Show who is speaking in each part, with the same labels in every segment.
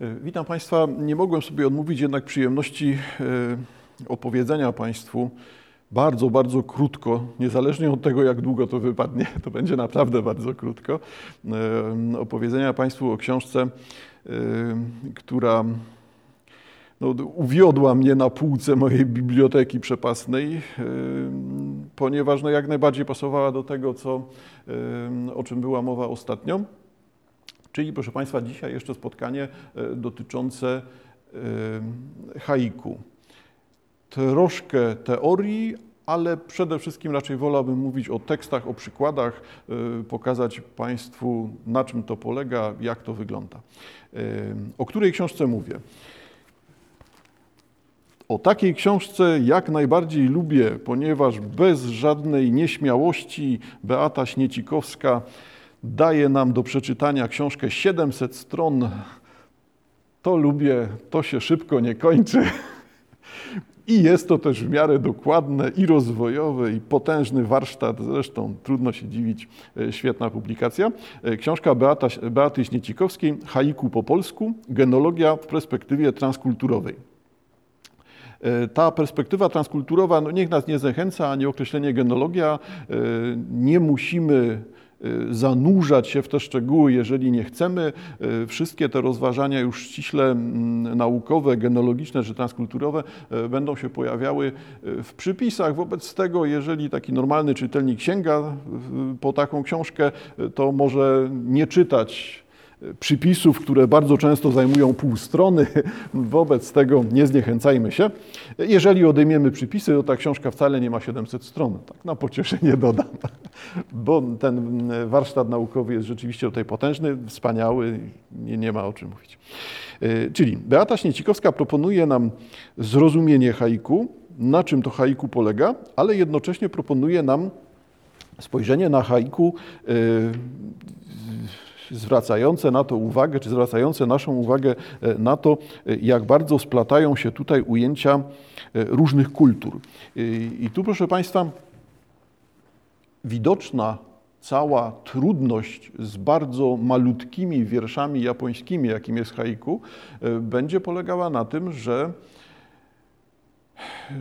Speaker 1: E, witam Państwa. Nie mogłem sobie odmówić jednak przyjemności e, opowiedzenia Państwu bardzo, bardzo krótko, niezależnie od tego, jak długo to wypadnie, to będzie naprawdę bardzo krótko, e, opowiedzenia Państwu o książce, która no, uwiodła mnie na półce mojej biblioteki przepasnej, ponieważ no, jak najbardziej pasowała do tego, co, o czym była mowa ostatnio. Czyli, proszę Państwa, dzisiaj jeszcze spotkanie e, dotyczące e, haiku. Troszkę teorii, ale przede wszystkim raczej wolałbym mówić o tekstach, o przykładach, e, pokazać Państwu, na czym to polega, jak to wygląda. O której książce mówię? O takiej książce jak najbardziej lubię, ponieważ bez żadnej nieśmiałości Beata Śniecikowska daje nam do przeczytania książkę 700 stron. To lubię, to się szybko nie kończy. I jest to też w miarę dokładne i rozwojowe, i potężny warsztat. Zresztą trudno się dziwić, e, świetna publikacja. E, książka Beata, Beaty Śniecikowskiej, Haiku po polsku, genologia w perspektywie transkulturowej. E, ta perspektywa transkulturowa, no niech nas nie zachęca, ani określenie genologia. Nie musimy zanurzać się w te szczegóły, jeżeli nie chcemy. Y, wszystkie te rozważania już ściśle mm, naukowe, genealogiczne czy transkulturowe y, będą się pojawiały w przypisach. Wobec tego, jeżeli taki normalny czytelnik sięga po taką książkę, to może nie czytać przypisów, które bardzo często zajmują pół strony. Wobec tego nie zniechęcajmy się. Jeżeli odejmiemy przypisy, to ta książka wcale nie ma 700 stron. Tak na pocieszenie dodam, bo ten warsztat naukowy jest rzeczywiście tutaj potężny, wspaniały, nie, nie ma o czym mówić. E, czyli Beata Śniecikowska proponuje nam zrozumienie haiku, na czym to haiku polega, ale jednocześnie proponuje nam spojrzenie na haiku e, zwracające na to uwagę, czy zwracające naszą uwagę e, na to, e, jak bardzo splatają się tutaj ujęcia e, różnych kultur. I tu, proszę Państwa, widoczna cała trudność z bardzo malutkimi wierszami japońskimi, jakim jest haiku, będzie polegała na tym, że,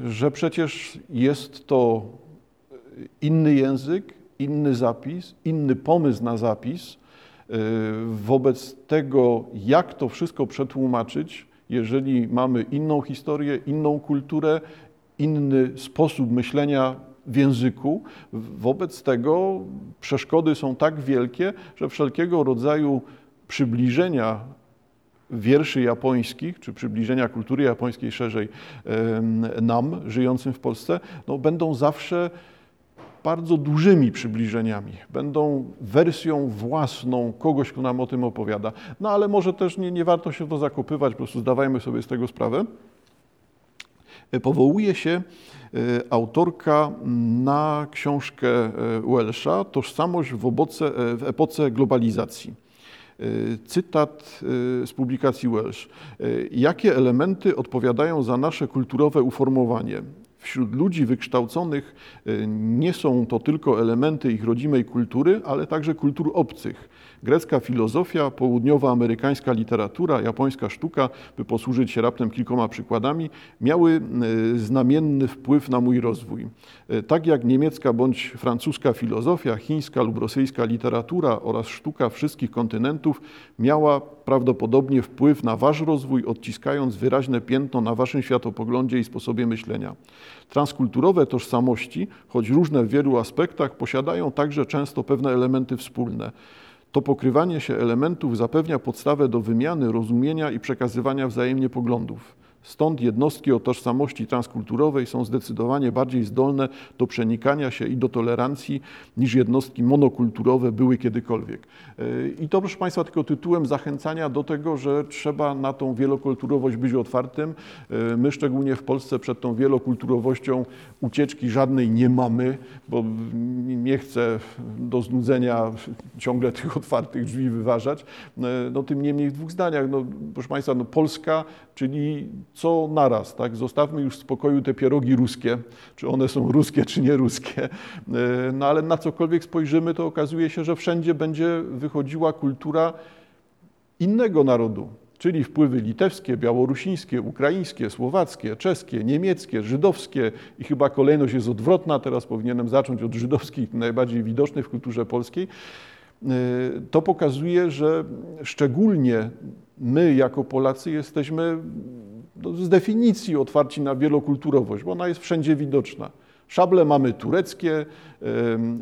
Speaker 1: że przecież jest to inny język, inny zapis, inny pomysł na zapis, wobec tego, jak to wszystko przetłumaczyć, jeżeli mamy inną historię, inną kulturę, inny sposób myślenia w języku, wobec tego przeszkody są tak wielkie, że wszelkiego rodzaju przybliżenia wierszy japońskich, czy przybliżenia kultury japońskiej szerzej nam, żyjącym w Polsce, no, będą zawsze bardzo dużymi przybliżeniami, będą wersją własną kogoś, kto nam o tym opowiada. No ale może też nie, nie warto się w to zakopywać, po prostu zdawajmy sobie z tego sprawę. E, powołuje się e, autorka na książkę e, Welsha Tożsamość w, oboce, w epoce globalizacji. Cytat z publikacji Welsh. Jakie elementy odpowiadają za nasze kulturowe uformowanie? Wśród ludzi wykształconych y, nie są to tylko elementy ich rodzimej kultury, ale także kultur obcych. Grecka filozofia, południowoamerykańska literatura, japońska sztuka, by posłużyć się raptem kilkoma przykładami, miały e, znamienny wpływ na mój rozwój. E, tak jak niemiecka bądź francuska filozofia, chińska lub rosyjska literatura oraz sztuka wszystkich kontynentów miała prawdopodobnie wpływ na wasz rozwój, odciskając wyraźne piętno na waszym światopoglądzie i sposobie myślenia. Transkulturowe tożsamości, choć różne w wielu aspektach, posiadają także często pewne elementy wspólne. To pokrywanie się elementów zapewnia podstawę do wymiany, rozumienia i przekazywania wzajemnie poglądów. Stąd jednostki o tożsamości transkulturowej są zdecydowanie bardziej zdolne do przenikania się i do tolerancji niż jednostki monokulturowe były kiedykolwiek. E, I to, proszę Państwa, tylko tytułem zachęcania do tego, że trzeba na tą wielokulturowość być otwartym. E, my, szczególnie w Polsce, przed tą wielokulturowością ucieczki żadnej nie mamy, bo nie chcę do znudzenia ciągle tych otwartych drzwi wyważać. E, no, tym niemniej w dwóch zdaniach, no, proszę Państwa, no, Polska, czyli co naraz, tak? Zostawmy już w spokoju te pierogi ruskie, czy one są ruskie, czy nie ruskie. E, no ale na cokolwiek spojrzymy, to okazuje się, że wszędzie będzie wychodziła kultura innego narodu, czyli wpływy litewskie, białorusińskie, ukraińskie, słowackie, czeskie, niemieckie, żydowskie. I chyba kolejność jest odwrotna, teraz powinienem zacząć od żydowskich, najbardziej widocznych w kulturze polskiej, y, to pokazuje, że szczególnie my jako Polacy jesteśmy z definicji otwarci na wielokulturowość, bo ona jest wszędzie widoczna. Szable mamy tureckie,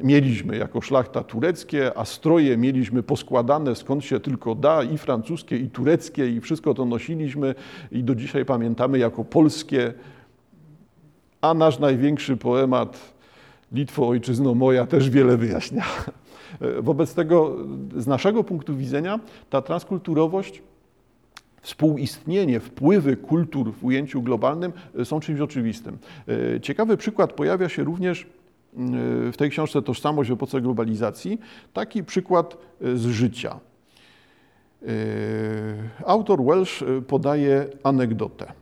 Speaker 1: mieliśmy jako szlachta tureckie, a stroje mieliśmy poskładane skąd się tylko da, i francuskie, i tureckie, i wszystko to nosiliśmy i do dzisiaj pamiętamy jako polskie. A nasz największy poemat Litwo, ojczyzno moja też wiele wyjaśnia. Wobec tego z naszego punktu widzenia ta transkulturowość współistnienie, wpływy kultur w ujęciu globalnym e, są czymś oczywistym. E, ciekawy przykład pojawia się również e, w tej książce Tożsamość w epoce globalizacji, taki przykład z życia. Autor Welsh podaje anegdotę.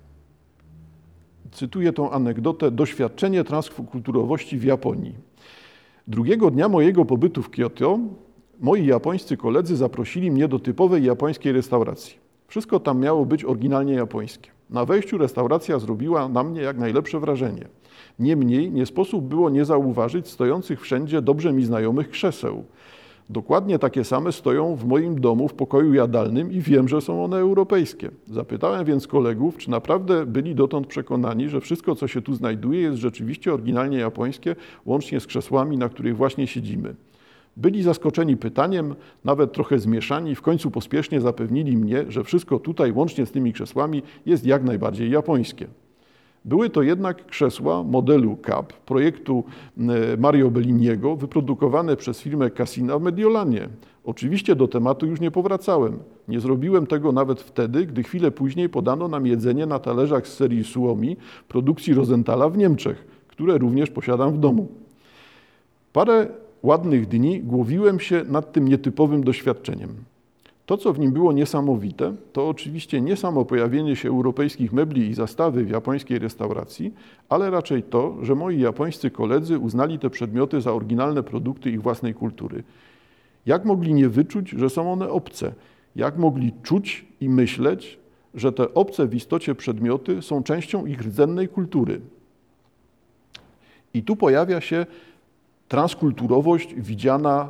Speaker 1: Cytuję tą anegdotę: Doświadczenie transkulturowości w Japonii. Drugiego dnia mojego pobytu w Kyoto moi japońscy koledzy zaprosili mnie do typowej japońskiej restauracji. Wszystko tam miało być oryginalnie japońskie. Na wejściu restauracja zrobiła na mnie jak najlepsze wrażenie. Niemniej nie sposób było nie zauważyć stojących wszędzie dobrze mi znajomych krzeseł. Dokładnie takie same stoją w moim domu w pokoju jadalnym i wiem, że są one europejskie. Zapytałem więc kolegów, czy naprawdę byli dotąd przekonani, że wszystko, co się tu znajduje, jest rzeczywiście oryginalnie japońskie, łącznie z krzesłami, na których właśnie siedzimy. Byli zaskoczeni pytaniem, nawet trochę zmieszani, w końcu pospiesznie zapewnili mnie, że wszystko tutaj, łącznie z tymi krzesłami, jest jak najbardziej japońskie. Były to jednak krzesła modelu CAP projektu e, Mario Belliniego, wyprodukowane przez firmę Cassina w Mediolanie. Oczywiście do tematu już nie powracałem. Nie zrobiłem tego nawet wtedy, gdy chwilę później podano nam jedzenie na talerzach z serii Suomi produkcji Rosenthala w Niemczech, które również posiadam w domu. Parę ładnych dni głowiłem się nad tym nietypowym doświadczeniem. To, co w nim było niesamowite, to oczywiście nie samo pojawienie się europejskich mebli i zastawy w japońskiej restauracji, ale raczej to, że moi japońscy koledzy uznali te przedmioty za oryginalne produkty ich własnej kultury. Jak mogli nie wyczuć, że są one obce? Jak mogli czuć i myśleć, że te obce w istocie przedmioty są częścią ich rdzennej kultury? I tu pojawia się transkulturowość widziana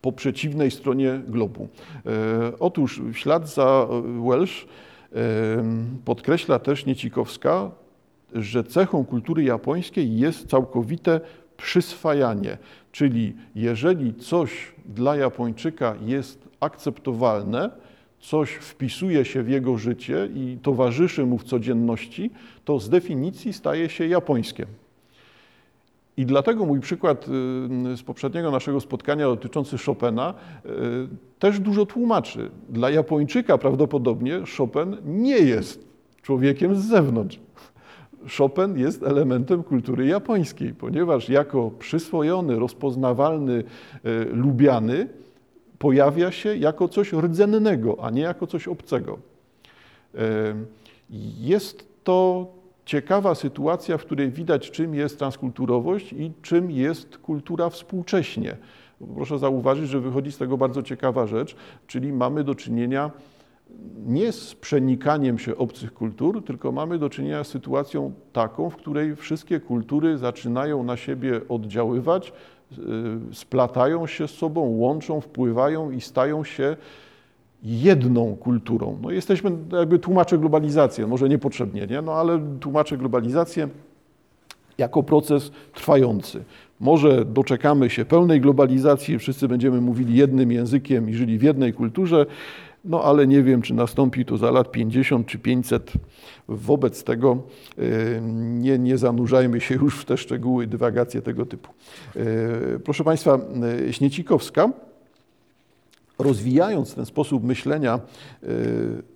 Speaker 1: po przeciwnej stronie globu. E, otóż w ślad za Welsh e, podkreśla też Niecikowska, że cechą kultury japońskiej jest całkowite przyswajanie, czyli jeżeli coś dla Japończyka jest akceptowalne, coś wpisuje się w jego życie i towarzyszy mu w codzienności, to z definicji staje się japońskie. I dlatego mój przykład y, z poprzedniego naszego spotkania dotyczący Chopina y, też dużo tłumaczy. Dla Japończyka prawdopodobnie Chopin nie jest człowiekiem z zewnątrz. Chopin jest elementem kultury japońskiej, ponieważ jako przyswojony, rozpoznawalny, y, lubiany pojawia się jako coś rdzennego, a nie jako coś obcego. Jest to ciekawa sytuacja, w której widać, czym jest transkulturowość i czym jest kultura współcześnie. Proszę zauważyć, że wychodzi z tego bardzo ciekawa rzecz, czyli mamy do czynienia nie z przenikaniem się obcych kultur, tylko mamy do czynienia z sytuacją taką, w której wszystkie kultury zaczynają na siebie oddziaływać, y, splatają się z sobą, łączą, wpływają i stają się jedną kulturą. No jesteśmy jakby tłumacze globalizację, może niepotrzebnie, nie? No ale tłumacze globalizację jako proces trwający. Może doczekamy się pełnej globalizacji, wszyscy będziemy mówili jednym językiem i żyli w jednej kulturze, no ale nie wiem, czy nastąpi to za lat 50 czy 500. Wobec tego y, nie, nie zanurzajmy się już w te szczegóły, dywagacje tego typu. Y, proszę Państwa, y, Śniecikowska rozwijając ten sposób myślenia, e,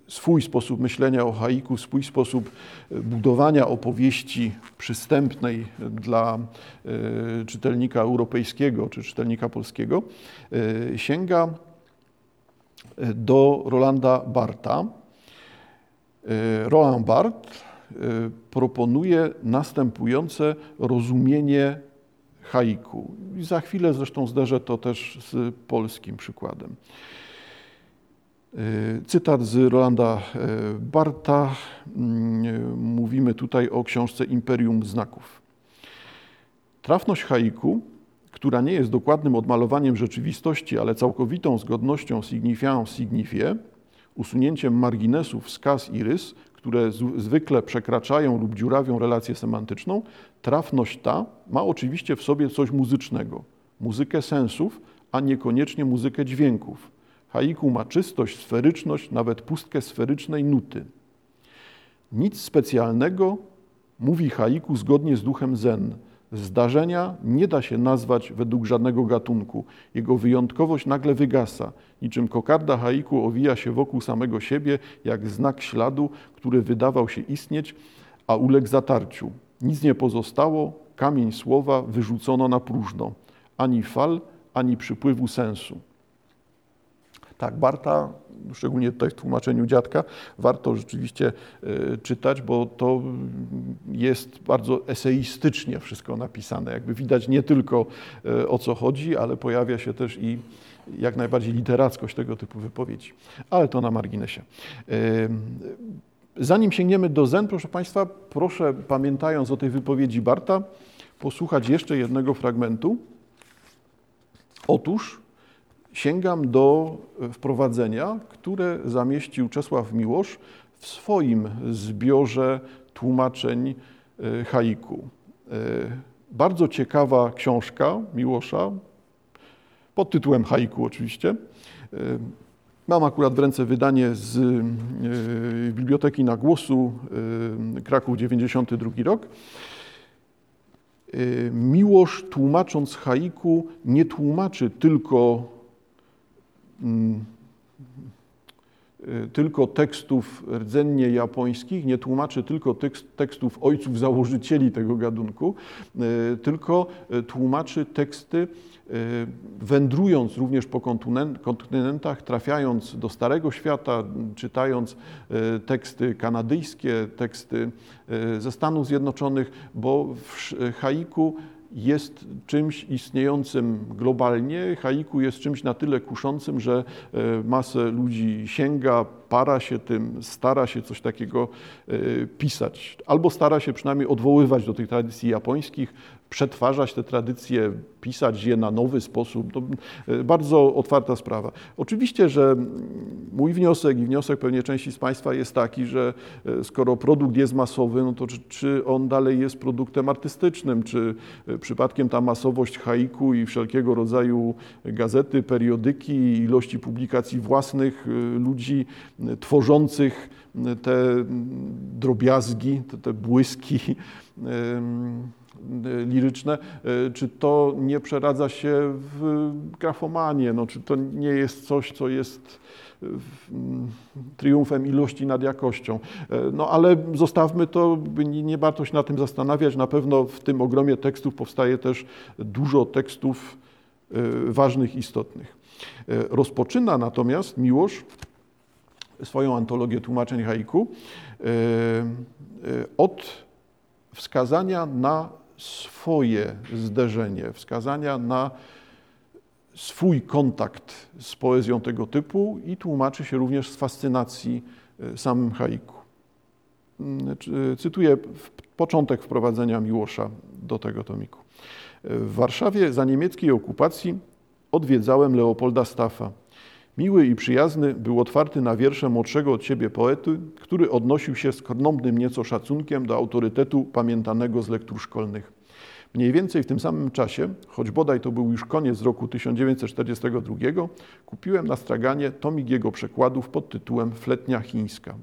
Speaker 1: swój sposób myślenia o haiku, swój sposób e, budowania opowieści przystępnej dla e, czytelnika europejskiego czy czytelnika polskiego, sięga do Rolanda Barta. Roland Barth proponuje następujące rozumienie haiku. Za chwilę zresztą zderzę to też z polskim przykładem. Cytat z Rolanda Barta. Mm, mówimy tutaj o książce Imperium Znaków. Trafność haiku, która nie jest dokładnym odmalowaniem rzeczywistości, ale całkowitą zgodnością signifiant signifie, usunięciem marginesów skaz i rys, które zwykle przekraczają lub dziurawią relację semantyczną, trafność ta ma oczywiście w sobie coś muzycznego, muzykę sensów, a niekoniecznie muzykę dźwięków. Haiku ma czystość, sferyczność, nawet pustkę sferycznej nuty. Nic specjalnego, mówi haiku zgodnie z duchem zen. Zdarzenia nie da się nazwać według żadnego gatunku. Jego wyjątkowość nagle wygasa. Niczym kokarda haiku owija się wokół samego siebie, jak znak śladu, który wydawał się istnieć, a uległ zatarciu. Nic nie pozostało, kamień słowa wyrzucono na próżno. Ani fal, ani przypływu sensu. Tak, Barta, szczególnie tutaj w tłumaczeniu dziadka, warto rzeczywiście e, czytać, bo to jest bardzo eseistycznie wszystko napisane. Jakby widać nie tylko e, o co chodzi, ale pojawia się też i jak najbardziej literackość tego typu wypowiedzi. Ale to na marginesie. E, zanim sięgniemy do Zen, proszę Państwa, proszę pamiętając o tej wypowiedzi Barta, posłuchać jeszcze jednego fragmentu. Otóż sięgam do wprowadzenia, które zamieścił Czesław Miłosz w swoim zbiorze tłumaczeń e, haiku. E, bardzo ciekawa książka Miłosza, pod tytułem haiku oczywiście. E, mam akurat w ręce wydanie z Biblioteki na Głosu, Kraków 92 rok. Miłosz tłumacząc haiku nie tłumaczy tylko tylko tekstów rdzennie japońskich, nie tłumaczy tylko tekstów ojców założycieli tego gadunku, y, tylko y, tłumaczy teksty wędrując również po kontynentach, trafiając do Starego Świata, czytając teksty kanadyjskie, teksty ze Stanów Zjednoczonych, bo w haiku jest czymś istniejącym globalnie. Haiku jest czymś na tyle kuszącym, że e, masę ludzi sięga, para się tym, stara się coś takiego e, pisać, albo stara się przynajmniej odwoływać do tych tradycji japońskich, przetwarzać te tradycje, pisać je na nowy sposób. To e, bardzo otwarta sprawa. Oczywiście, że mój wniosek i wniosek pewnie części z Państwa jest taki, że e, skoro produkt jest masowy, no to czy, czy on dalej jest produktem artystycznym, czy e, przypadkiem ta masowość haiku i wszelkiego rodzaju gazety, periodyki, ilości publikacji własnych ludzi tworzących te drobiazgi, te, te błyski, liryczne, y, czy to nie przeradza się w grafomanię, no, czy to nie jest coś, co jest mm, triumfem ilości nad jakością. Y, no ale zostawmy to, nie warto się na tym zastanawiać. Na pewno w tym ogromie tekstów powstaje też dużo tekstów ważnych, istotnych. Rozpoczyna natomiast Miłosz swoją antologię tłumaczeń haiku od wskazania na swoje zderzenie, wskazania na swój kontakt z poezją tego typu i tłumaczy się również z fascynacji e, samym haiku. Mm, cytuję początek wprowadzenia Miłosza do tego tomiku. W Warszawie za niemieckiej okupacji odwiedzałem Leopolda Staffa. Miły i przyjazny był otwarty na wiersze młodszego od siebie poety, który odnosił się z krnąbnym nieco szacunkiem do autorytetu pamiętanego z lektur szkolnych. Mniej więcej w tym samym czasie, choć bodaj to był już koniec roku 1942, kupiłem na straganie tomik jego przekładów pod tytułem Fletnia chińska.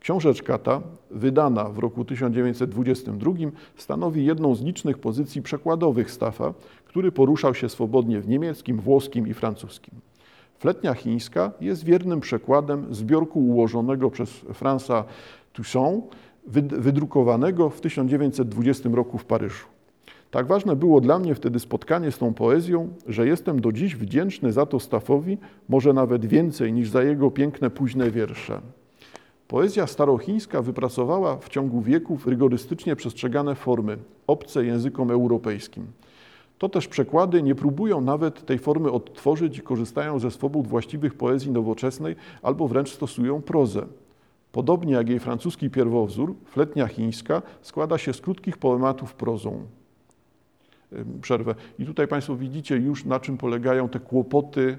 Speaker 1: Książeczka ta, wydana w roku 1922, stanowi jedną z licznych pozycji przekładowych Staffa, który poruszał się swobodnie w niemieckim, włoskim i francuskim. Fletnia chińska jest wiernym przekładem zbiorku ułożonego przez Franza Toussaint, wydrukowanego w 1920 roku w Paryżu. Tak ważne było dla mnie wtedy spotkanie z tą poezją, że jestem do dziś wdzięczny za to Staffowi, może nawet więcej niż za jego piękne późne wiersze. Poezja starochińska wypracowała w ciągu wieków rygorystycznie przestrzegane formy, obce językom europejskim. To też przekłady nie próbują nawet tej formy odtworzyć i korzystają ze swobód właściwych poezji nowoczesnej albo wręcz stosują prozę. Podobnie jak jej francuski pierwowzór, fletnia chińska składa się z krótkich poematów prozą. Przerwę. I tutaj Państwo widzicie już, na czym polegają te kłopoty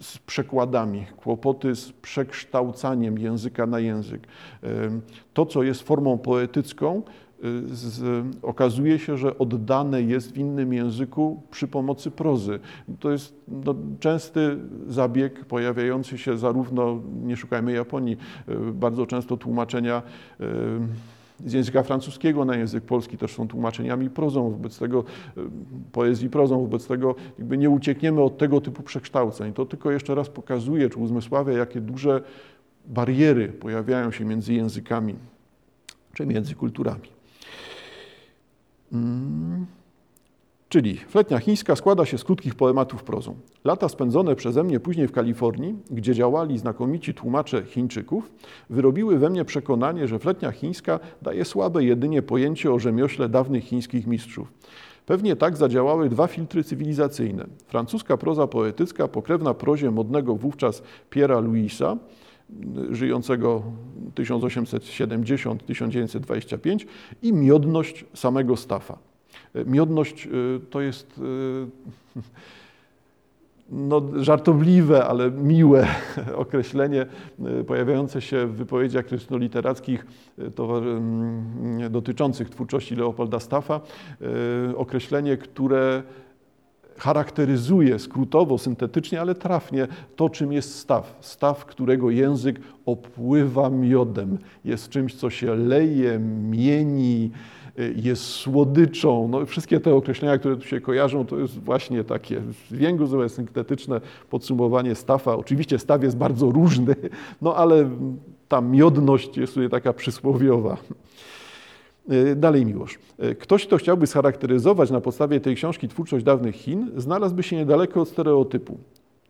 Speaker 1: z przekładami, kłopoty z przekształcaniem języka na język. To, co jest formą poetycką, z, okazuje się, że oddane jest w innym języku przy pomocy prozy. To jest no, częsty zabieg pojawiający się zarówno, nie szukajmy Japonii, y, bardzo często tłumaczenia y, z języka francuskiego na język polski też są tłumaczeniami prozą, wobec tego poezji prozą, wobec tego jakby nie uciekniemy od tego typu przekształceń. To tylko jeszcze raz pokazuje, czy uzmysławia, jakie duże bariery pojawiają się między językami, czy między kulturami. Mm. Czyli fletnia chińska składa się z krótkich poematów prozą. Lata spędzone przeze mnie później w Kalifornii, gdzie działali znakomici tłumacze Chińczyków, wyrobiły we mnie przekonanie, że fletnia chińska daje słabe jedynie pojęcie o rzemiośle dawnych chińskich mistrzów. Pewnie tak zadziałały dwa filtry cywilizacyjne. Francuska proza poetycka, pokrewna prozie modnego wówczas Piera Louisa, żyjącego 1870-1925 i miodność samego Staffa. Miodność y, to jest y, no, żartobliwe, ale miłe określenie pojawiające się w wypowiedziach krytyczno-literackich mm, dotyczących twórczości Leopolda Staffa. Określenie, które charakteryzuje skrótowo, syntetycznie, ale trafnie to, czym jest staw. Staw, którego język opływa miodem. Jest czymś, co się leje, mieni, Y, jest słodyczą. No, wszystkie te określenia, które tu się kojarzą, to jest właśnie takie zwięgłe, syntetyczne podsumowanie stafa. Oczywiście staw jest bardzo różny, no ale ta miodność jest tutaj taka przysłowiowa. Y, dalej Miłosz. Y, ktoś, kto chciałby scharakteryzować na podstawie tej książki twórczość dawnych Chin, znalazłby się niedaleko od stereotypu.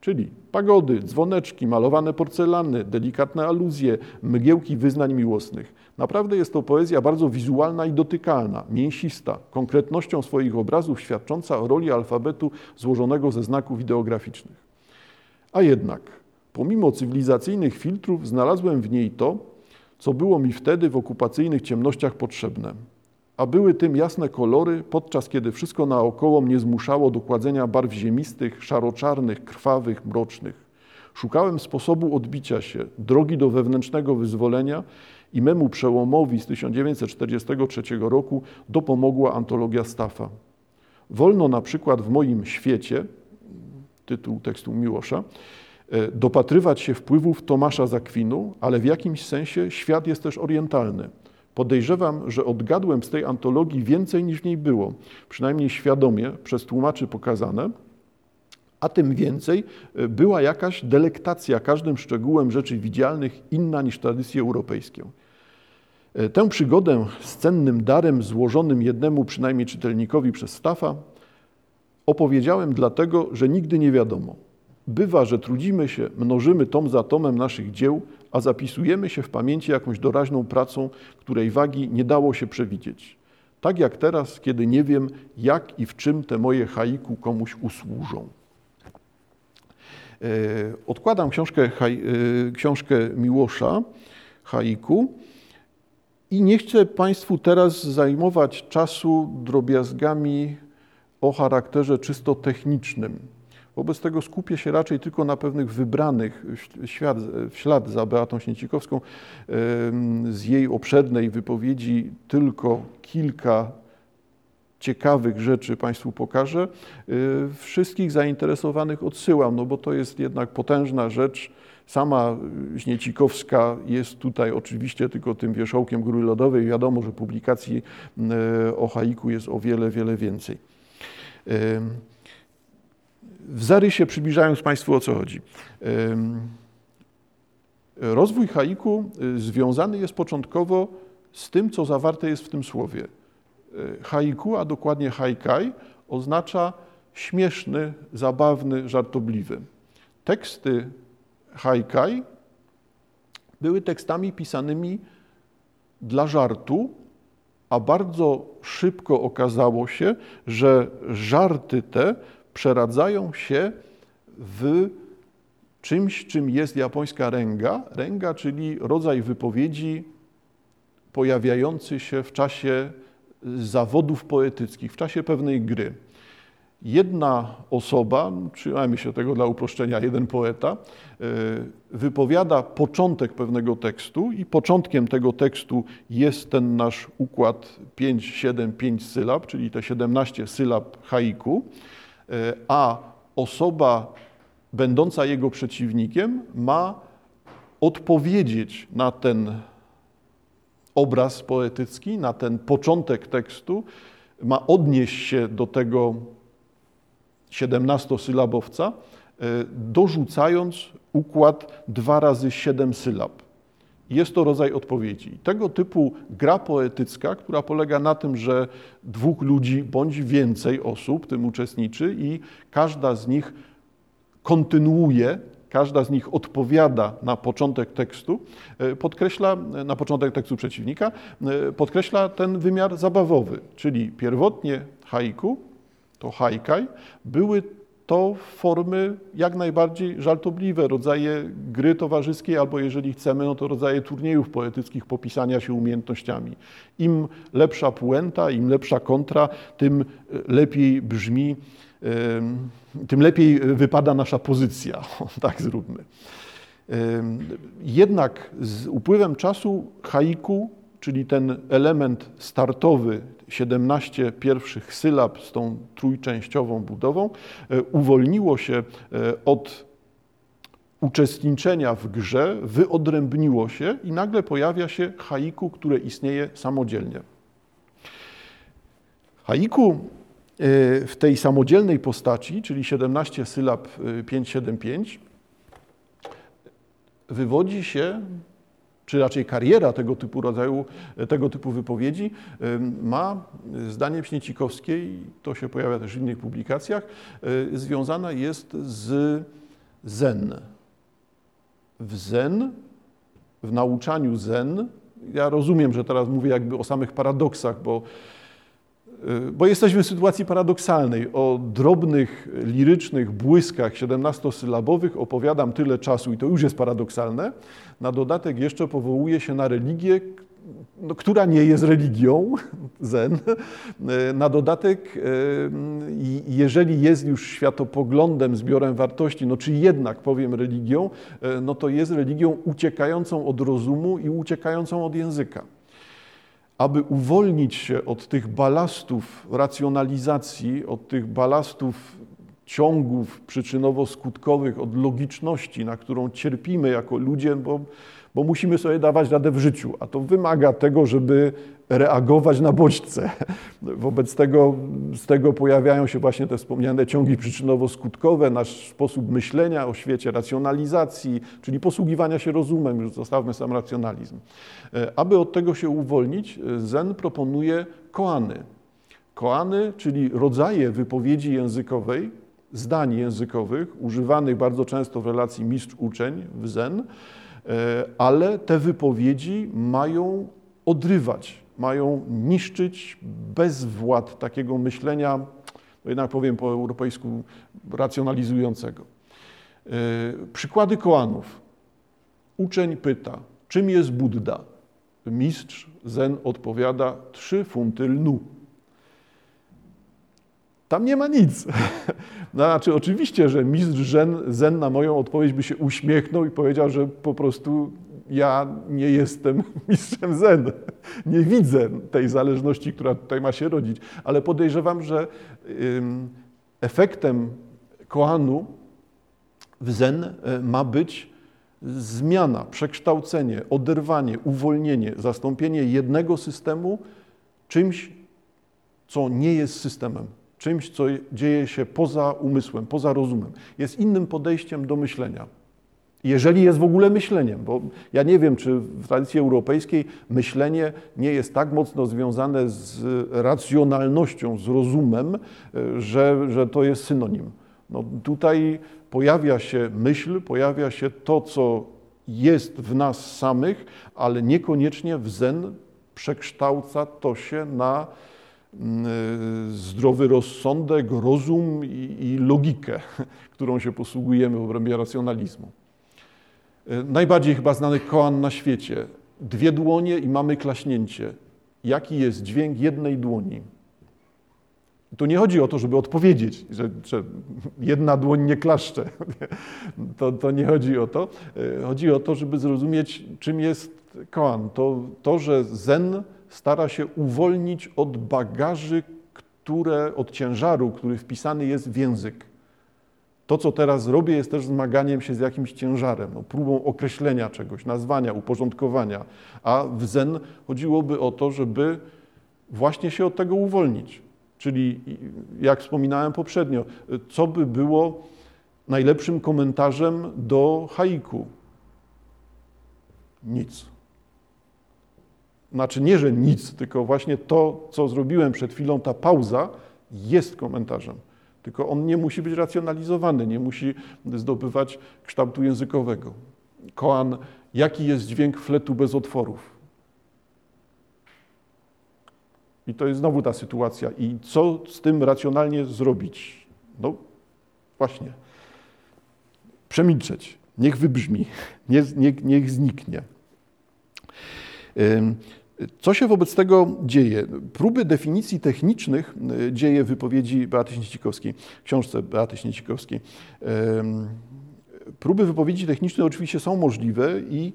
Speaker 1: Czyli pagody, dzwoneczki, malowane porcelany, delikatne aluzje, mgiełki wyznań miłosnych. Naprawdę jest to poezja bardzo wizualna i dotykalna, mięsista, konkretnością swoich obrazów świadcząca o roli alfabetu złożonego ze znaków ideograficznych. A jednak, pomimo cywilizacyjnych filtrów, znalazłem w niej to, co było mi wtedy w okupacyjnych ciemnościach potrzebne. A były tym jasne kolory, podczas kiedy wszystko naokoło mnie zmuszało do kładzenia barw ziemistych, szaroczarnych, krwawych, mrocznych. Szukałem sposobu odbicia się, drogi do wewnętrznego wyzwolenia i memu przełomowi z 1943 roku dopomogła antologia Staffa. Wolno na przykład w moim świecie, tytuł tekstu Miłosza, dopatrywać się wpływów Tomasza Zakwinu, ale w jakimś sensie świat jest też orientalny. Podejrzewam, że odgadłem z tej antologii więcej niż w niej było, przynajmniej świadomie przez tłumaczy pokazane, a tym więcej e, była jakaś delektacja każdym szczegółem rzeczy widzialnych inna niż tradycje europejskie. E, tę przygodę z cennym darem złożonym jednemu przynajmniej czytelnikowi przez Stafa opowiedziałem dlatego, że nigdy nie wiadomo. Bywa, że trudzimy się, mnożymy tom za tomem naszych dzieł, a zapisujemy się w pamięci jakąś doraźną pracą, której wagi nie dało się przewidzieć. Tak jak teraz, kiedy nie wiem, jak i w czym te moje haiku komuś usłużą. E, odkładam książkę, e, książkę Miłosza, haiku, i nie chcę Państwu teraz zajmować czasu drobiazgami o charakterze czysto technicznym. Wobec tego skupię się raczej tylko na pewnych wybranych ślad, w ślad za Beatą Śniecikowską z jej obszernej wypowiedzi tylko kilka ciekawych rzeczy Państwu pokażę. Y, wszystkich zainteresowanych odsyłam, no bo to jest jednak potężna rzecz. Sama Śniecikowska jest tutaj oczywiście tylko tym wierzchołkiem góry lodowej. Wiadomo, że publikacji y, o haiku jest o wiele, wiele więcej. Y, w zarysie przybliżając Państwu o co chodzi. Rozwój haiku związany jest początkowo z tym, co zawarte jest w tym słowie. Haiku, a dokładnie haikai, oznacza śmieszny, zabawny, żartobliwy. Teksty haikai były tekstami pisanymi dla żartu a bardzo szybko okazało się, że żarty te przeradzają się w czymś, czym jest japońska renga. Renga, czyli rodzaj wypowiedzi pojawiający się w czasie zawodów poetyckich, w czasie pewnej gry. Jedna osoba, trzymajmy się tego dla uproszczenia, jeden poeta, e, wypowiada początek pewnego tekstu i początkiem tego tekstu jest ten nasz układ 5, 7, 5 sylab, czyli te 17 sylab haiku, a osoba będąca jego przeciwnikiem ma odpowiedzieć na ten obraz poetycki, na ten początek tekstu, ma odnieść się do tego 17-sylabowca, e, dorzucając układ 2 razy 7 sylab. Jest to rodzaj odpowiedzi. Tego typu gra poetycka, która polega na tym, że dwóch ludzi bądź więcej osób tym uczestniczy i każda z nich kontynuuje, każda z nich odpowiada na początek tekstu, e, podkreśla, na początek tekstu przeciwnika, e, podkreśla ten wymiar zabawowy, czyli pierwotnie haiku, to haikai, były to formy jak najbardziej żartobliwe, rodzaje gry towarzyskiej, albo jeżeli chcemy, no to rodzaje turniejów poetyckich popisania się umiejętnościami. Im lepsza puenta, im lepsza kontra, tym lepiej brzmi tym lepiej wypada nasza pozycja. tak zróbmy. Jednak z upływem czasu haiku, czyli ten element startowy, 17 pierwszych sylab z tą trójczęściową budową, e, uwolniło się e, od uczestniczenia w grze, wyodrębniło się i nagle pojawia się haiku, które istnieje samodzielnie. Haiku Y, w tej samodzielnej postaci, czyli 17 sylab 575, y, wywodzi się, czy raczej kariera tego typu rodzaju, tego typu wypowiedzi y, ma, zdaniem Śniecikowskiej, to się pojawia też w innych publikacjach, związana jest z zen. W zen, w nauczaniu zen, ja rozumiem, że teraz mówię jakby o samych paradoksach, bo bo jesteśmy w sytuacji paradoksalnej. O drobnych, lirycznych błyskach 17-sylabowych opowiadam tyle czasu i to już jest paradoksalne. Na dodatek jeszcze powołuje się na religię, no, która nie jest religią, zen. Y, na dodatek, y, jeżeli jest już światopoglądem, zbiorem wartości, no czy jednak powiem religią, no to jest religią uciekającą od rozumu i uciekającą od języka aby uwolnić się od tych balastów racjonalizacji, od tych balastów ciągów przyczynowo-skutkowych, od logiczności, na którą cierpimy jako ludzie, bo, bo musimy sobie dawać radę w życiu, a to wymaga tego, żeby reagować na bodźce. Wobec tego z tego pojawiają się właśnie te wspomniane ciągi przyczynowo-skutkowe, nasz sposób myślenia o świecie, racjonalizacji, czyli posługiwania się rozumem, już zostawmy sam racjonalizm. E, aby od tego się uwolnić, e, Zen proponuje koany. Koany, czyli rodzaje wypowiedzi językowej, zdań językowych, używanych bardzo często w relacji mistrz-uczeń w Zen, ale te wypowiedzi mają odrywać mają niszczyć bezwład takiego myślenia, no jednak powiem po europejsku, racjonalizującego. E, przykłady koanów. Uczeń pyta, czym jest Buddha? Mistrz Zen odpowiada, trzy funty lnu. Tam nie ma nic. Znaczy, oczywiście, że mistrz Zen, Zen na moją odpowiedź by się uśmiechnął i powiedział, że po prostu ja nie jestem mistrzem zen. Nie widzę tej zależności, która tutaj ma się rodzić, ale podejrzewam, że efektem koanu w zen e, ma być zmiana, przekształcenie, oderwanie, uwolnienie, zastąpienie jednego systemu czymś, co nie jest systemem, czymś, co dzieje się poza umysłem, poza rozumem. Jest innym podejściem do myślenia. Jeżeli jest w ogóle myśleniem, bo ja nie wiem, czy w tradycji europejskiej myślenie nie jest tak mocno związane z racjonalnością, z rozumem, że, że to jest synonim. No tutaj pojawia się myśl, pojawia się to, co jest w nas samych, ale niekoniecznie w zen przekształca to się na zdrowy rozsądek, rozum i, i logikę, którą się posługujemy w obrębie racjonalizmu. Najbardziej chyba znany koan na świecie. Dwie dłonie i mamy klaśnięcie. Jaki jest dźwięk jednej dłoni? Tu nie chodzi o to, żeby odpowiedzieć, że, że jedna dłoń nie klaszcze. To, to, nie chodzi o to. Chodzi o to, żeby zrozumieć, czym jest koan. To, to, że zen stara się uwolnić od bagaży, które, od ciężaru, który wpisany jest w język. To, co teraz robię, jest też zmaganiem się z jakimś ciężarem, no, próbą określenia czegoś, nazwania, uporządkowania. A w Zen chodziłoby o to, żeby właśnie się od tego uwolnić. Czyli, jak wspominałem poprzednio, co by było najlepszym komentarzem do haiku? Nic. Znaczy nie, że nic, tylko właśnie to, co zrobiłem przed chwilą, ta pauza jest komentarzem. Tylko on nie musi być racjonalizowany, nie musi zdobywać kształtu językowego. Koan, jaki jest dźwięk fletu bez otworów? I to jest znowu ta sytuacja. I co z tym racjonalnie zrobić? No właśnie. Przemilczeć. Niech wybrzmi. Niech, niech, niech zniknie. Co się wobec tego dzieje? Próby definicji technicznych e, dzieje wypowiedzi Beaty Śniecikowskiej, książce Beaty Śniecikowskiej. Próby wypowiedzi technicznej oczywiście są możliwe i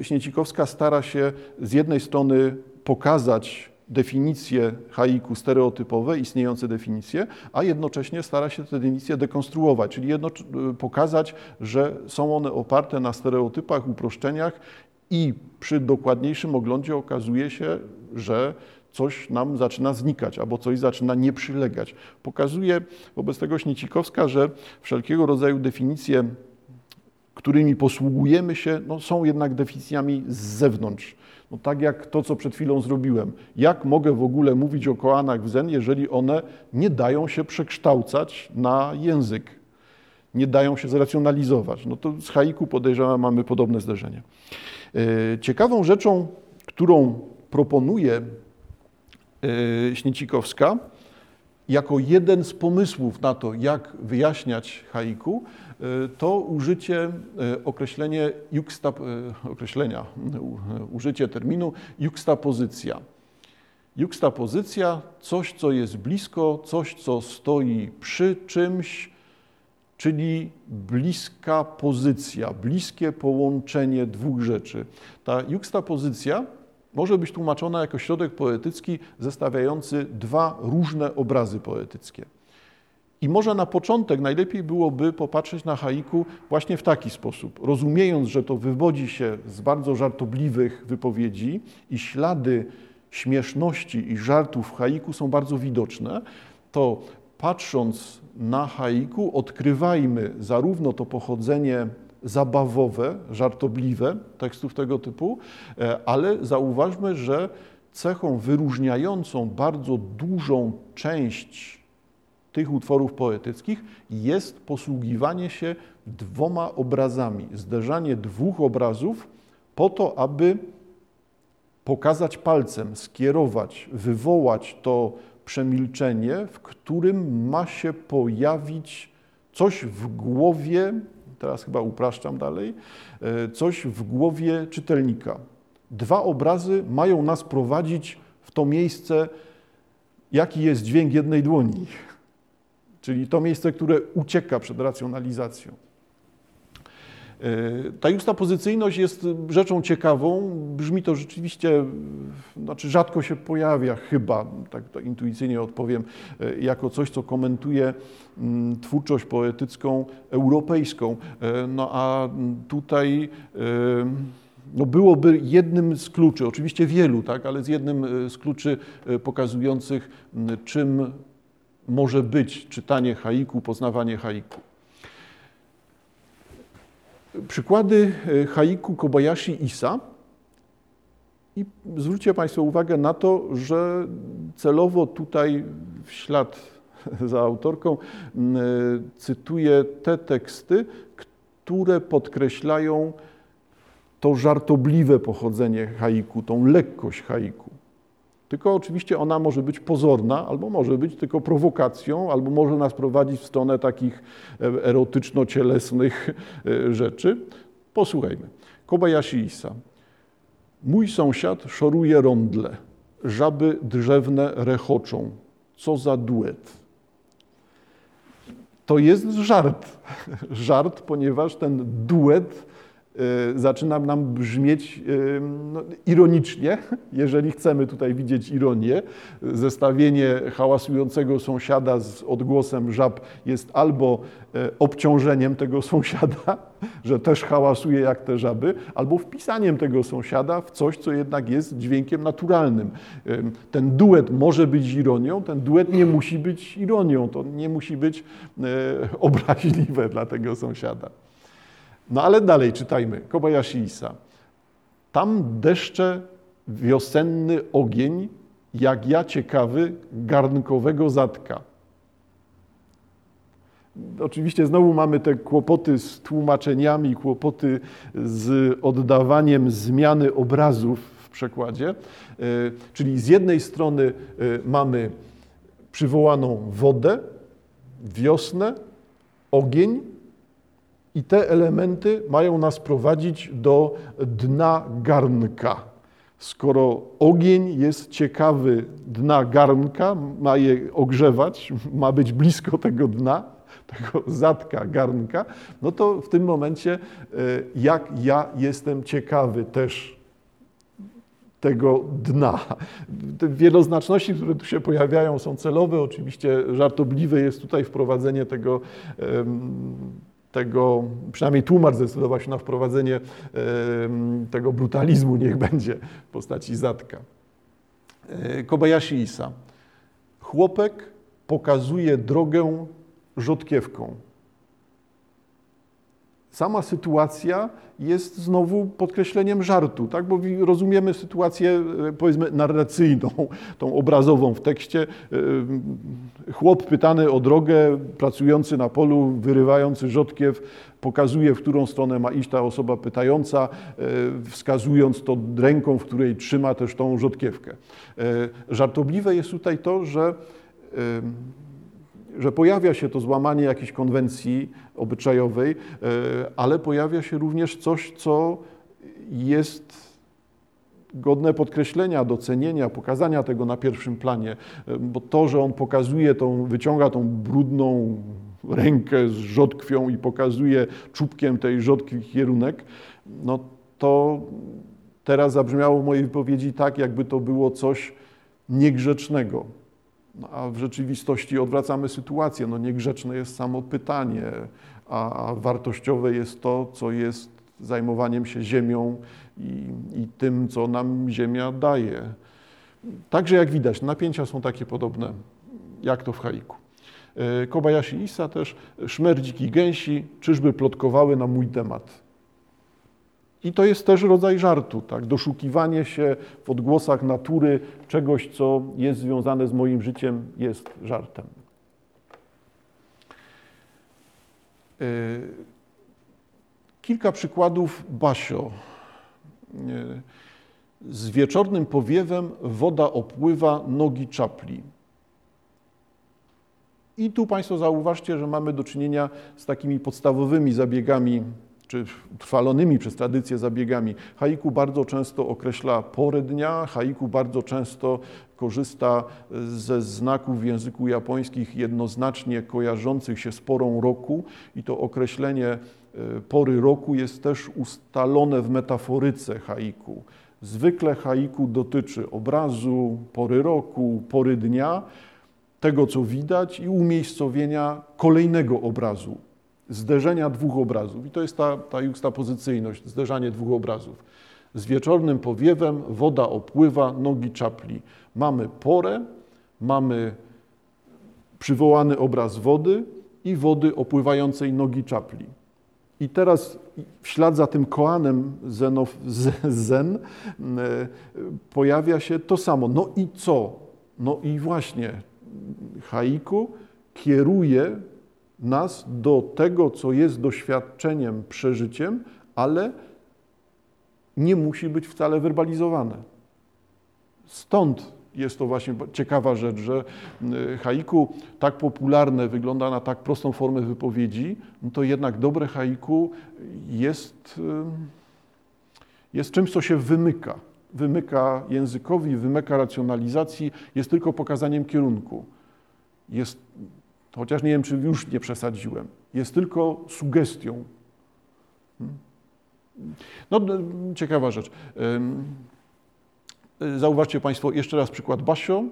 Speaker 1: e, Śniecikowska stara się z jednej strony pokazać definicje haiku stereotypowe, istniejące definicje, a jednocześnie stara się te definicje dekonstruować, czyli jedno, pokazać, że są one oparte na stereotypach, uproszczeniach i przy dokładniejszym oglądzie okazuje się, że coś nam zaczyna znikać albo coś zaczyna nie przylegać. Pokazuje wobec tego Śniecikowska, że wszelkiego rodzaju definicje, którymi posługujemy się, no, są jednak definicjami z zewnątrz. No, tak jak to, co przed chwilą zrobiłem. Jak mogę w ogóle mówić o koanach w zen, jeżeli one nie dają się przekształcać na język, nie dają się zracjonalizować? No to z haiku podejrzewam mamy podobne zderzenie. E, ciekawą rzeczą, którą proponuje e, Śniecikowska, jako jeden z pomysłów na to, jak wyjaśniać haiku, e, to użycie określenie juxta, określenia, użycie terminu juxtapozycja. Juxtapozycja, coś, co jest blisko, coś, co stoi przy czymś, czyli bliska pozycja, bliskie połączenie dwóch rzeczy. Ta juxtapozycja może być tłumaczona jako środek poetycki zestawiający dwa różne obrazy poetyckie. I może na początek najlepiej byłoby popatrzeć na haiku właśnie w taki sposób, rozumiejąc, że to wywodzi się z bardzo żartobliwych wypowiedzi i ślady śmieszności i żartów w haiku są bardzo widoczne, to patrząc na haiku, odkrywajmy zarówno to pochodzenie zabawowe, żartobliwe tekstów tego typu, e, ale zauważmy, że cechą wyróżniającą bardzo dużą część tych utworów poetyckich jest posługiwanie się dwoma obrazami, zderzanie dwóch obrazów po to, aby pokazać palcem, skierować, wywołać to przemilczenie, w którym ma się pojawić coś w głowie, teraz chyba upraszczam dalej, e, coś w głowie czytelnika. Dwa obrazy mają nas prowadzić w to miejsce, jaki jest dźwięk jednej dłoni, czyli to miejsce, które ucieka przed racjonalizacją. Ta justapozycyjność jest rzeczą ciekawą. Brzmi to rzeczywiście, znaczy rzadko się pojawia chyba, tak intuicyjnie odpowiem, e, jako coś, co komentuje mm, twórczość poetycką europejską. E, no a tutaj e, no byłoby jednym z kluczy, oczywiście wielu, tak, ale z jednym z kluczy pokazujących, czym może być czytanie haiku, poznawanie haiku. Przykłady e, haiku Kobayashi Isa. I zwróćcie Państwo uwagę na to, że celowo tutaj w ślad za autorką e, cytuję te teksty, które podkreślają to żartobliwe pochodzenie haiku, tą lekkość haiku. Tylko oczywiście ona może być pozorna, albo może być tylko prowokacją, albo może nas prowadzić w stronę takich e, erotyczno-cielesnych e, rzeczy. Posłuchajmy. Kobayashi Isa. Mój sąsiad szoruje rondle, żaby drzewne rechoczą. Co za duet. To jest żart. Żart, ponieważ ten duet zaczyna nam brzmieć y, no, ironicznie, jeżeli chcemy tutaj widzieć ironię. Zestawienie hałasującego sąsiada z odgłosem żab jest albo y, obciążeniem tego sąsiada, że też hałasuje jak te żaby, albo wpisaniem tego sąsiada w coś, co jednak jest dźwiękiem naturalnym. Ten duet może być ironią, ten duet nie musi być ironią, to nie musi być obraźliwe dla tego sąsiada. No ale dalej czytajmy. Kobayashi Isa. Tam deszcze wiosenny ogień, jak ja ciekawy, garnkowego zatka. Oczywiście znowu mamy te kłopoty z tłumaczeniami, kłopoty z oddawaniem zmiany obrazów w przekładzie. E, czyli z jednej strony e, mamy przywołaną wodę, wiosnę, ogień, i te elementy mają nas prowadzić do dna garnka. Skoro ogień jest ciekawy dna garnka, ma je ogrzewać, ma być blisko tego dna, tego zatka garnka, no to w tym momencie, e, jak ja jestem ciekawy też tego dna. Te wieloznaczności, które tu się pojawiają, są celowe. Oczywiście żartobliwe jest tutaj wprowadzenie tego tego, przynajmniej tłumacz zdecydował się na wprowadzenie tego brutalizmu, niech będzie w postaci zatka. E, Kobayashi Isa. Chłopek pokazuje drogę rzodkiewką. Sama sytuacja jest znowu podkreśleniem żartu, tak? bo rozumiemy sytuację, e, powiedzmy, narracyjną, tą obrazową w tekście. E, chłop pytany o drogę, pracujący na polu, wyrywający rzodkiew, pokazuje, w którą stronę ma iść ta osoba pytająca, e, wskazując to ręką, w której trzyma też tą rzodkiewkę. Żartobliwe jest tutaj to, że że pojawia się to złamanie jakiejś konwencji obyczajowej, e, ale pojawia się również coś, co jest godne podkreślenia, docenienia, pokazania tego na pierwszym planie, e, bo to, że on pokazuje tą, wyciąga tą brudną rękę z rzodkwią i pokazuje czubkiem tej rzodkwi kierunek, no to teraz zabrzmiało w mojej wypowiedzi tak, jakby to było coś niegrzecznego. No, a w rzeczywistości odwracamy sytuację. No, niegrzeczne jest samo pytanie, a wartościowe jest to, co jest zajmowaniem się ziemią i, i tym, co nam ziemia daje. Także jak widać, napięcia są takie podobne, jak to w haiku. E, Kobayashi Isa też, szmerdziki gęsi, czyżby plotkowały na mój temat. I to jest też rodzaj żartu, tak? doszukiwanie się w odgłosach natury czegoś, co jest związane z moim życiem, jest żartem. E, kilka przykładów Basio. E, z wieczornym powiewem woda opływa nogi czapli. I tu Państwo zauważcie, że mamy do czynienia z takimi podstawowymi zabiegami czy trwalonymi przez tradycję zabiegami. Haiku bardzo często określa porę dnia, haiku bardzo często korzysta ze znaków w języku japońskich jednoznacznie kojarzących się z porą roku i to określenie e, pory roku jest też ustalone w metaforyce haiku. Zwykle haiku dotyczy obrazu, pory roku, pory dnia, tego co widać i umiejscowienia kolejnego obrazu, zderzenia dwóch obrazów. I to jest ta, ta juxtapozycyjność, zderzanie dwóch obrazów. Z wieczornym powiewem woda opływa, nogi czapli. Mamy porę, mamy przywołany obraz wody i wody opływającej nogi czapli. I teraz w ślad za tym koanem zenow, zen e, pojawia się to samo. No i co? No i właśnie haiku kieruje nas do tego, co jest doświadczeniem, przeżyciem, ale nie musi być wcale werbalizowane. Stąd jest to właśnie ciekawa rzecz, że y, haiku tak popularne wygląda na tak prostą formę wypowiedzi, no to jednak dobre haiku jest, y, jest czymś, co się wymyka. Wymyka językowi, wymyka racjonalizacji, jest tylko pokazaniem kierunku. Jest, chociaż nie wiem, czy już nie przesadziłem, jest tylko sugestią. Hmm? No, ciekawa rzecz. Zauważcie Państwo jeszcze raz przykład Basio.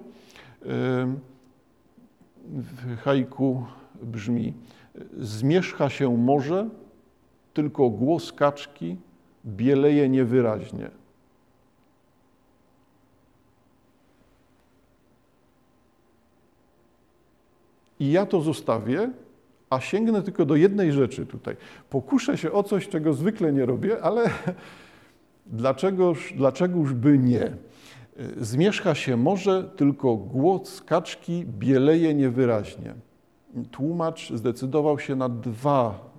Speaker 1: W haiku brzmi Zmierzcha się morze, tylko głos kaczki bieleje niewyraźnie. I ja to zostawię, a sięgnę tylko do jednej rzeczy tutaj. Pokuszę się o coś, czego zwykle nie robię, ale dlaczegoż, dlaczegoż by nie? Zmierzcha się może, tylko głos kaczki bieleje niewyraźnie. Tłumacz zdecydował się na dwa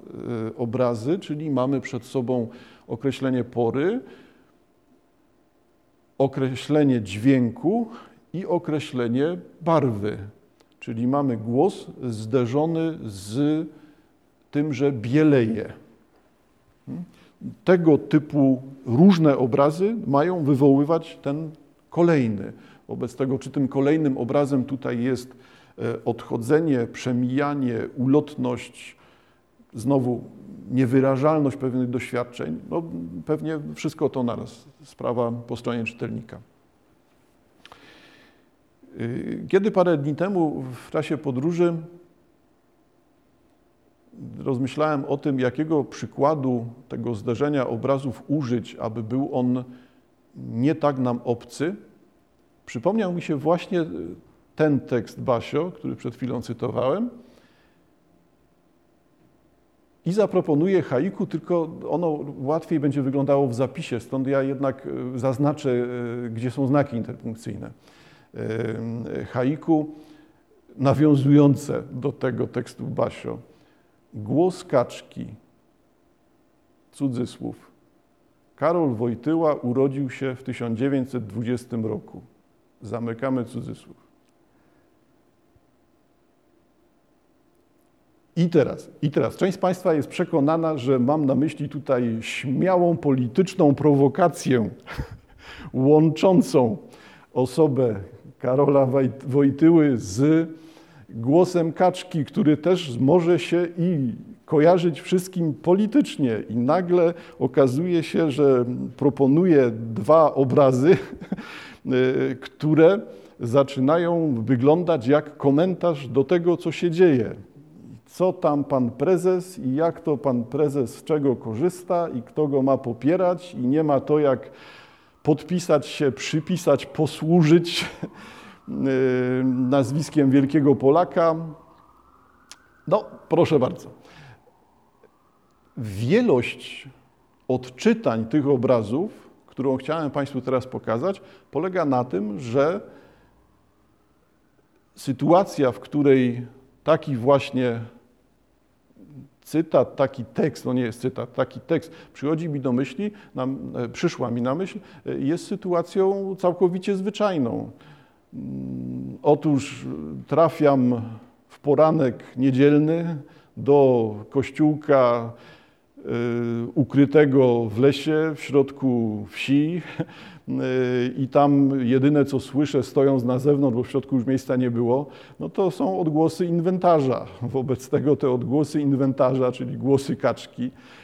Speaker 1: e, obrazy, czyli mamy przed sobą określenie pory, określenie dźwięku i określenie barwy. Czyli mamy głos zderzony z tym, że bieleje. Tego typu różne obrazy mają wywoływać ten kolejny. Wobec tego, czy tym kolejnym obrazem tutaj jest e, odchodzenie, przemijanie, ulotność, znowu niewyrażalność pewnych doświadczeń, no pewnie wszystko to naraz, sprawa po stronie czytelnika. Y, kiedy parę dni temu w czasie podróży rozmyślałem o tym, jakiego przykładu tego zderzenia obrazów użyć, aby był on nie tak nam obcy, przypomniał mi się właśnie ten tekst Basio, który przed chwilą cytowałem. I zaproponuję haiku, tylko ono łatwiej będzie wyglądało w zapisie, stąd ja jednak e, zaznaczę, gdzie są znaki interpunkcyjne. E, haiku nawiązujące do tego tekstu Basio. Głos kaczki, cudzysłów, Karol Wojtyła urodził się w 1920 roku. Zamykamy cudzysłów. I teraz, I teraz, część z Państwa jest przekonana, że mam na myśli tutaj śmiałą polityczną prowokację łączącą osobę Karola Wojtyły z głosem kaczki, który też może się i kojarzyć wszystkim politycznie i nagle okazuje się, że proponuje dwa obrazy, e, które zaczynają wyglądać jak komentarz do tego, co się dzieje. Co tam pan prezes i jak to pan prezes z czego korzysta i kto go ma popierać i nie ma to jak podpisać się, przypisać, posłużyć e, nazwiskiem wielkiego Polaka. No, proszę bardzo wielość odczytań tych obrazów, którą chciałem Państwu teraz pokazać, polega na tym, że sytuacja, w której taki właśnie cytat, taki tekst, no nie jest cytat, taki tekst przychodzi mi do myśli, nam, e, przyszła mi na myśl, e, jest sytuacją całkowicie zwyczajną. Mm, otóż trafiam w poranek niedzielny do kościółka ukrytego w lesie, w środku wsi y, i tam jedyne co słyszę stojąc na zewnątrz, bo w środku już miejsca nie było, no to są odgłosy inwentarza. Wobec tego te odgłosy inwentarza, czyli głosy kaczki, Y,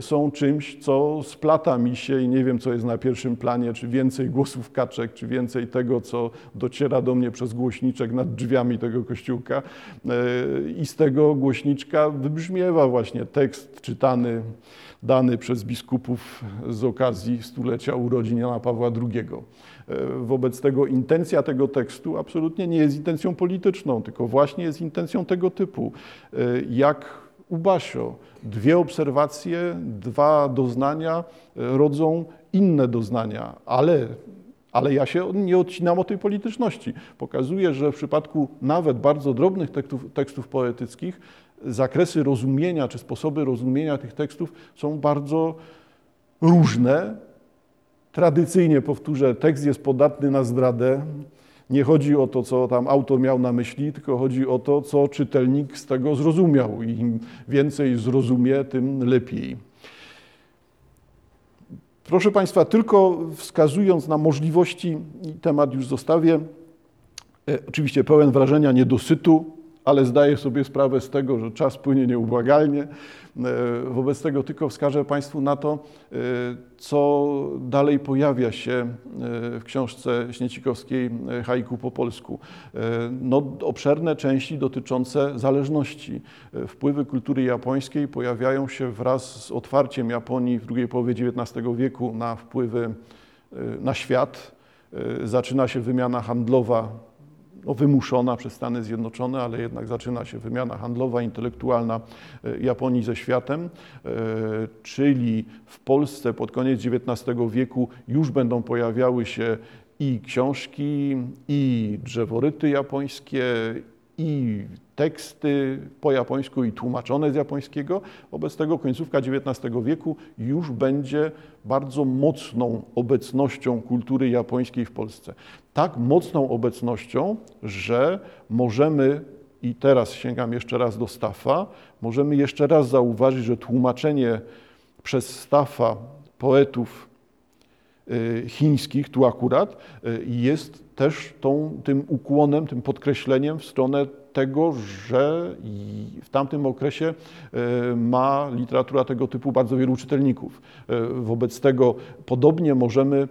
Speaker 1: są czymś, co splata mi się i nie wiem, co jest na pierwszym planie, czy więcej głosów kaczek, czy więcej tego, co dociera do mnie przez głośniczek nad drzwiami tego kościółka. Y, I z tego głośniczka wybrzmiewa właśnie tekst czytany, dany przez biskupów z okazji stulecia urodzin Jana Pawła II. Y, wobec tego intencja tego tekstu absolutnie nie jest intencją polityczną, tylko właśnie jest intencją tego typu, jak u Basio. Dwie obserwacje, dwa doznania e, rodzą inne doznania, ale, ale ja się nie odcinam od tej polityczności. Pokazuję, że w przypadku nawet bardzo drobnych tekstów, tekstów poetyckich zakresy rozumienia czy sposoby rozumienia tych tekstów są bardzo różne Tradycyjnie powtórzę, tekst jest podatny na zdradę. Nie chodzi o to, co tam autor miał na myśli, tylko chodzi o to, co czytelnik z tego zrozumiał. I im więcej zrozumie, tym lepiej. Proszę Państwa, tylko wskazując na możliwości, temat już zostawię, e, oczywiście pełen wrażenia niedosytu, ale zdaję sobie sprawę z tego, że czas płynie nieubłagalnie. E, wobec tego tylko wskażę Państwu na to, e, co dalej pojawia się e, w książce Śniecikowskiej Haiku po polsku. No, obszerne części dotyczące zależności. Wpływy kultury japońskiej pojawiają się wraz z otwarciem Japonii w drugiej połowie XIX wieku na wpływy na świat. Zaczyna się wymiana handlowa no, wymuszona przez Stany Zjednoczone, ale jednak zaczyna się wymiana handlowa, intelektualna e, Japonii ze światem, e, czyli w Polsce pod koniec XIX wieku już będą pojawiały się i książki, i drzeworyty japońskie, i teksty po japońsku i tłumaczone z japońskiego. Wobec tego końcówka XIX wieku już będzie bardzo mocną obecnością kultury japońskiej w Polsce. Tak mocną obecnością, że możemy, i teraz sięgam jeszcze raz do Staffa, możemy jeszcze raz zauważyć, że tłumaczenie przez Staffa poetów chińskich, tu akurat, y, jest też tą, tym ukłonem, tym podkreśleniem w stronę tego, że w tamtym okresie e, ma literatura tego typu bardzo wielu czytelników. Wobec tego podobnie możemy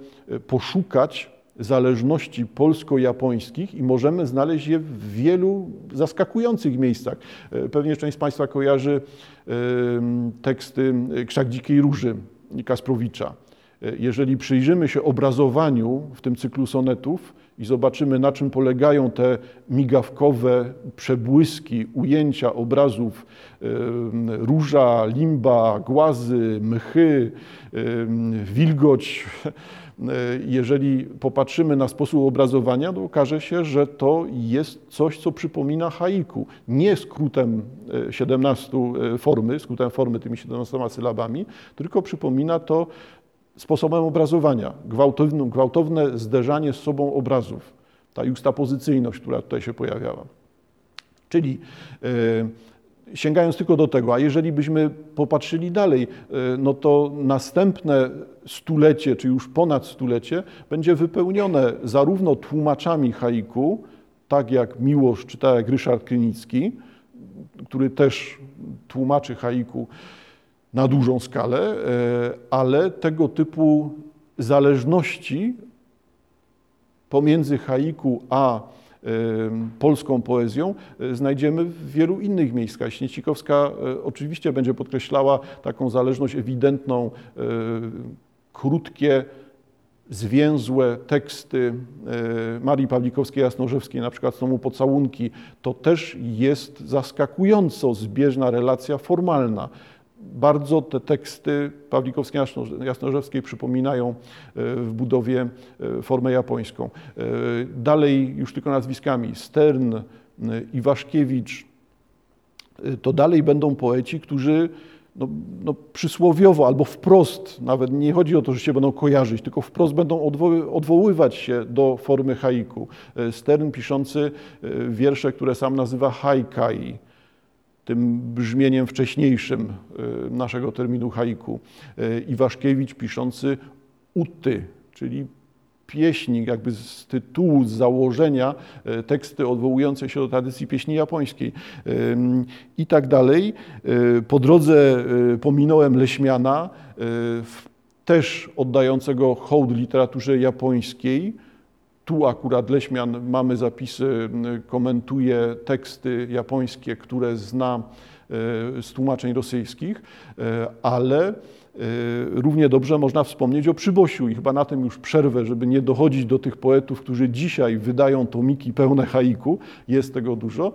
Speaker 1: poszukać zależności polsko-japońskich i możemy znaleźć je w wielu zaskakujących miejscach. Pewnie część z Państwa kojarzy teksty Krzak Dzikiej Róży Kasprowicza. Jeżeli przyjrzymy się obrazowaniu w tym cyklu sonetów, i zobaczymy, na czym polegają te migawkowe przebłyski, ujęcia obrazów róża, limba, głazy, mchy, wilgoć. Jeżeli popatrzymy na sposób obrazowania, to okaże się, że to jest coś, co przypomina haiku. Nie skrótem 17 e, e, formy, skrótem formy tymi 17 sylabami, tylko przypomina to sposobem obrazowania, gwałtowne, gwałtowne zderzanie z sobą obrazów, ta justapozycyjność, która tutaj się pojawiała. Czyli e, sięgając tylko do tego, a jeżeli byśmy popatrzyli dalej, e, no to następne stulecie, czy już ponad stulecie, będzie wypełnione zarówno tłumaczami haiku, tak jak Miłosz, czy tak jak Ryszard Krynicki, który też tłumaczy haiku na dużą skalę, e, ale tego typu zależności pomiędzy haiku a e, polską poezją e, znajdziemy w wielu innych miejscach. Śniecikowska oczywiście będzie podkreślała taką zależność ewidentną, krótkie, zwięzłe teksty Marii Pawlikowskiej-Jasnorzewskiej, na przykład z tomu Pocałunki, to też jest zaskakująco zbieżna relacja formalna bardzo te teksty Pawlikowskiej Jasnorzewskiej przypominają e, w budowie e, formę japońską. E, dalej już tylko nazwiskami Stern, Iwaszkiewicz, to dalej będą poeci, którzy no, no, przysłowiowo albo wprost, nawet nie chodzi o to, że się będą kojarzyć, tylko wprost będą odwoły, odwoływać się do formy haiku. Stern piszący wiersze, które sam nazywa haikai, tym brzmieniem wcześniejszym y, naszego terminu haiku. Y, Iwaszkiewicz piszący uty, czyli pieśni, jakby z tytułu, z założenia, y, teksty odwołujące się do tradycji pieśni japońskiej i tak dalej. Po drodze pominąłem Leśmiana, też oddającego hołd literaturze japońskiej, tu akurat Leśmian mamy zapisy, komentuje teksty japońskie, które zna e, z tłumaczeń rosyjskich, e, ale równie dobrze można wspomnieć o Przybosiu i chyba na tym już przerwę, żeby nie dochodzić do tych poetów, którzy dzisiaj wydają tomiki pełne haiku, jest tego dużo,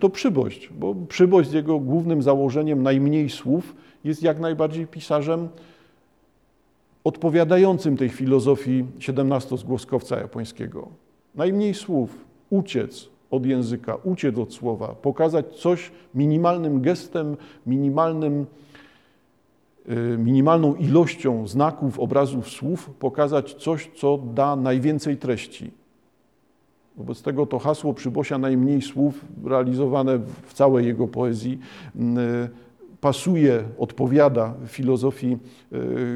Speaker 1: to Przybość, bo Przybość z jego głównym założeniem najmniej słów jest jak najbardziej pisarzem odpowiadającym tej filozofii siedemnastozgłoskowca japońskiego. Najmniej słów, uciec od języka, uciec od słowa, pokazać coś minimalnym gestem, minimalnym minimalną ilością znaków, obrazów, słów pokazać coś, co da najwięcej treści. Wobec tego to hasło Przybosia najmniej słów, realizowane w całej jego poezji, pasuje, odpowiada filozofii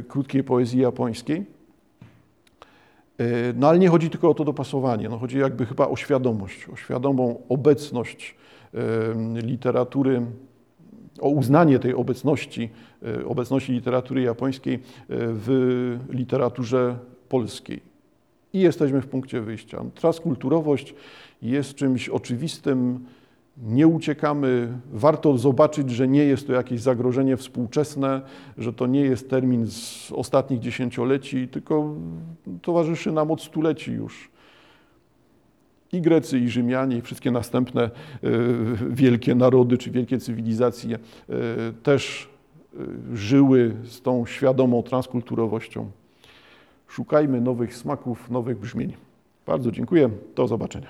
Speaker 1: krótkiej poezji japońskiej. No ale nie chodzi tylko o to dopasowanie, no chodzi jakby chyba o świadomość, o świadomą obecność literatury, o uznanie tej obecności, e, obecności literatury japońskiej e, w literaturze polskiej. I jesteśmy w punkcie wyjścia. Transkulturowość jest czymś oczywistym, nie uciekamy. Warto zobaczyć, że nie jest to jakieś zagrożenie współczesne, że to nie jest termin z ostatnich dziesięcioleci, tylko towarzyszy nam od stuleci już. I Grecy, i Rzymianie, i wszystkie następne e, wielkie narody czy wielkie cywilizacje e, też e, żyły z tą świadomą transkulturowością. Szukajmy nowych smaków, nowych brzmień. Bardzo dziękuję. Do zobaczenia.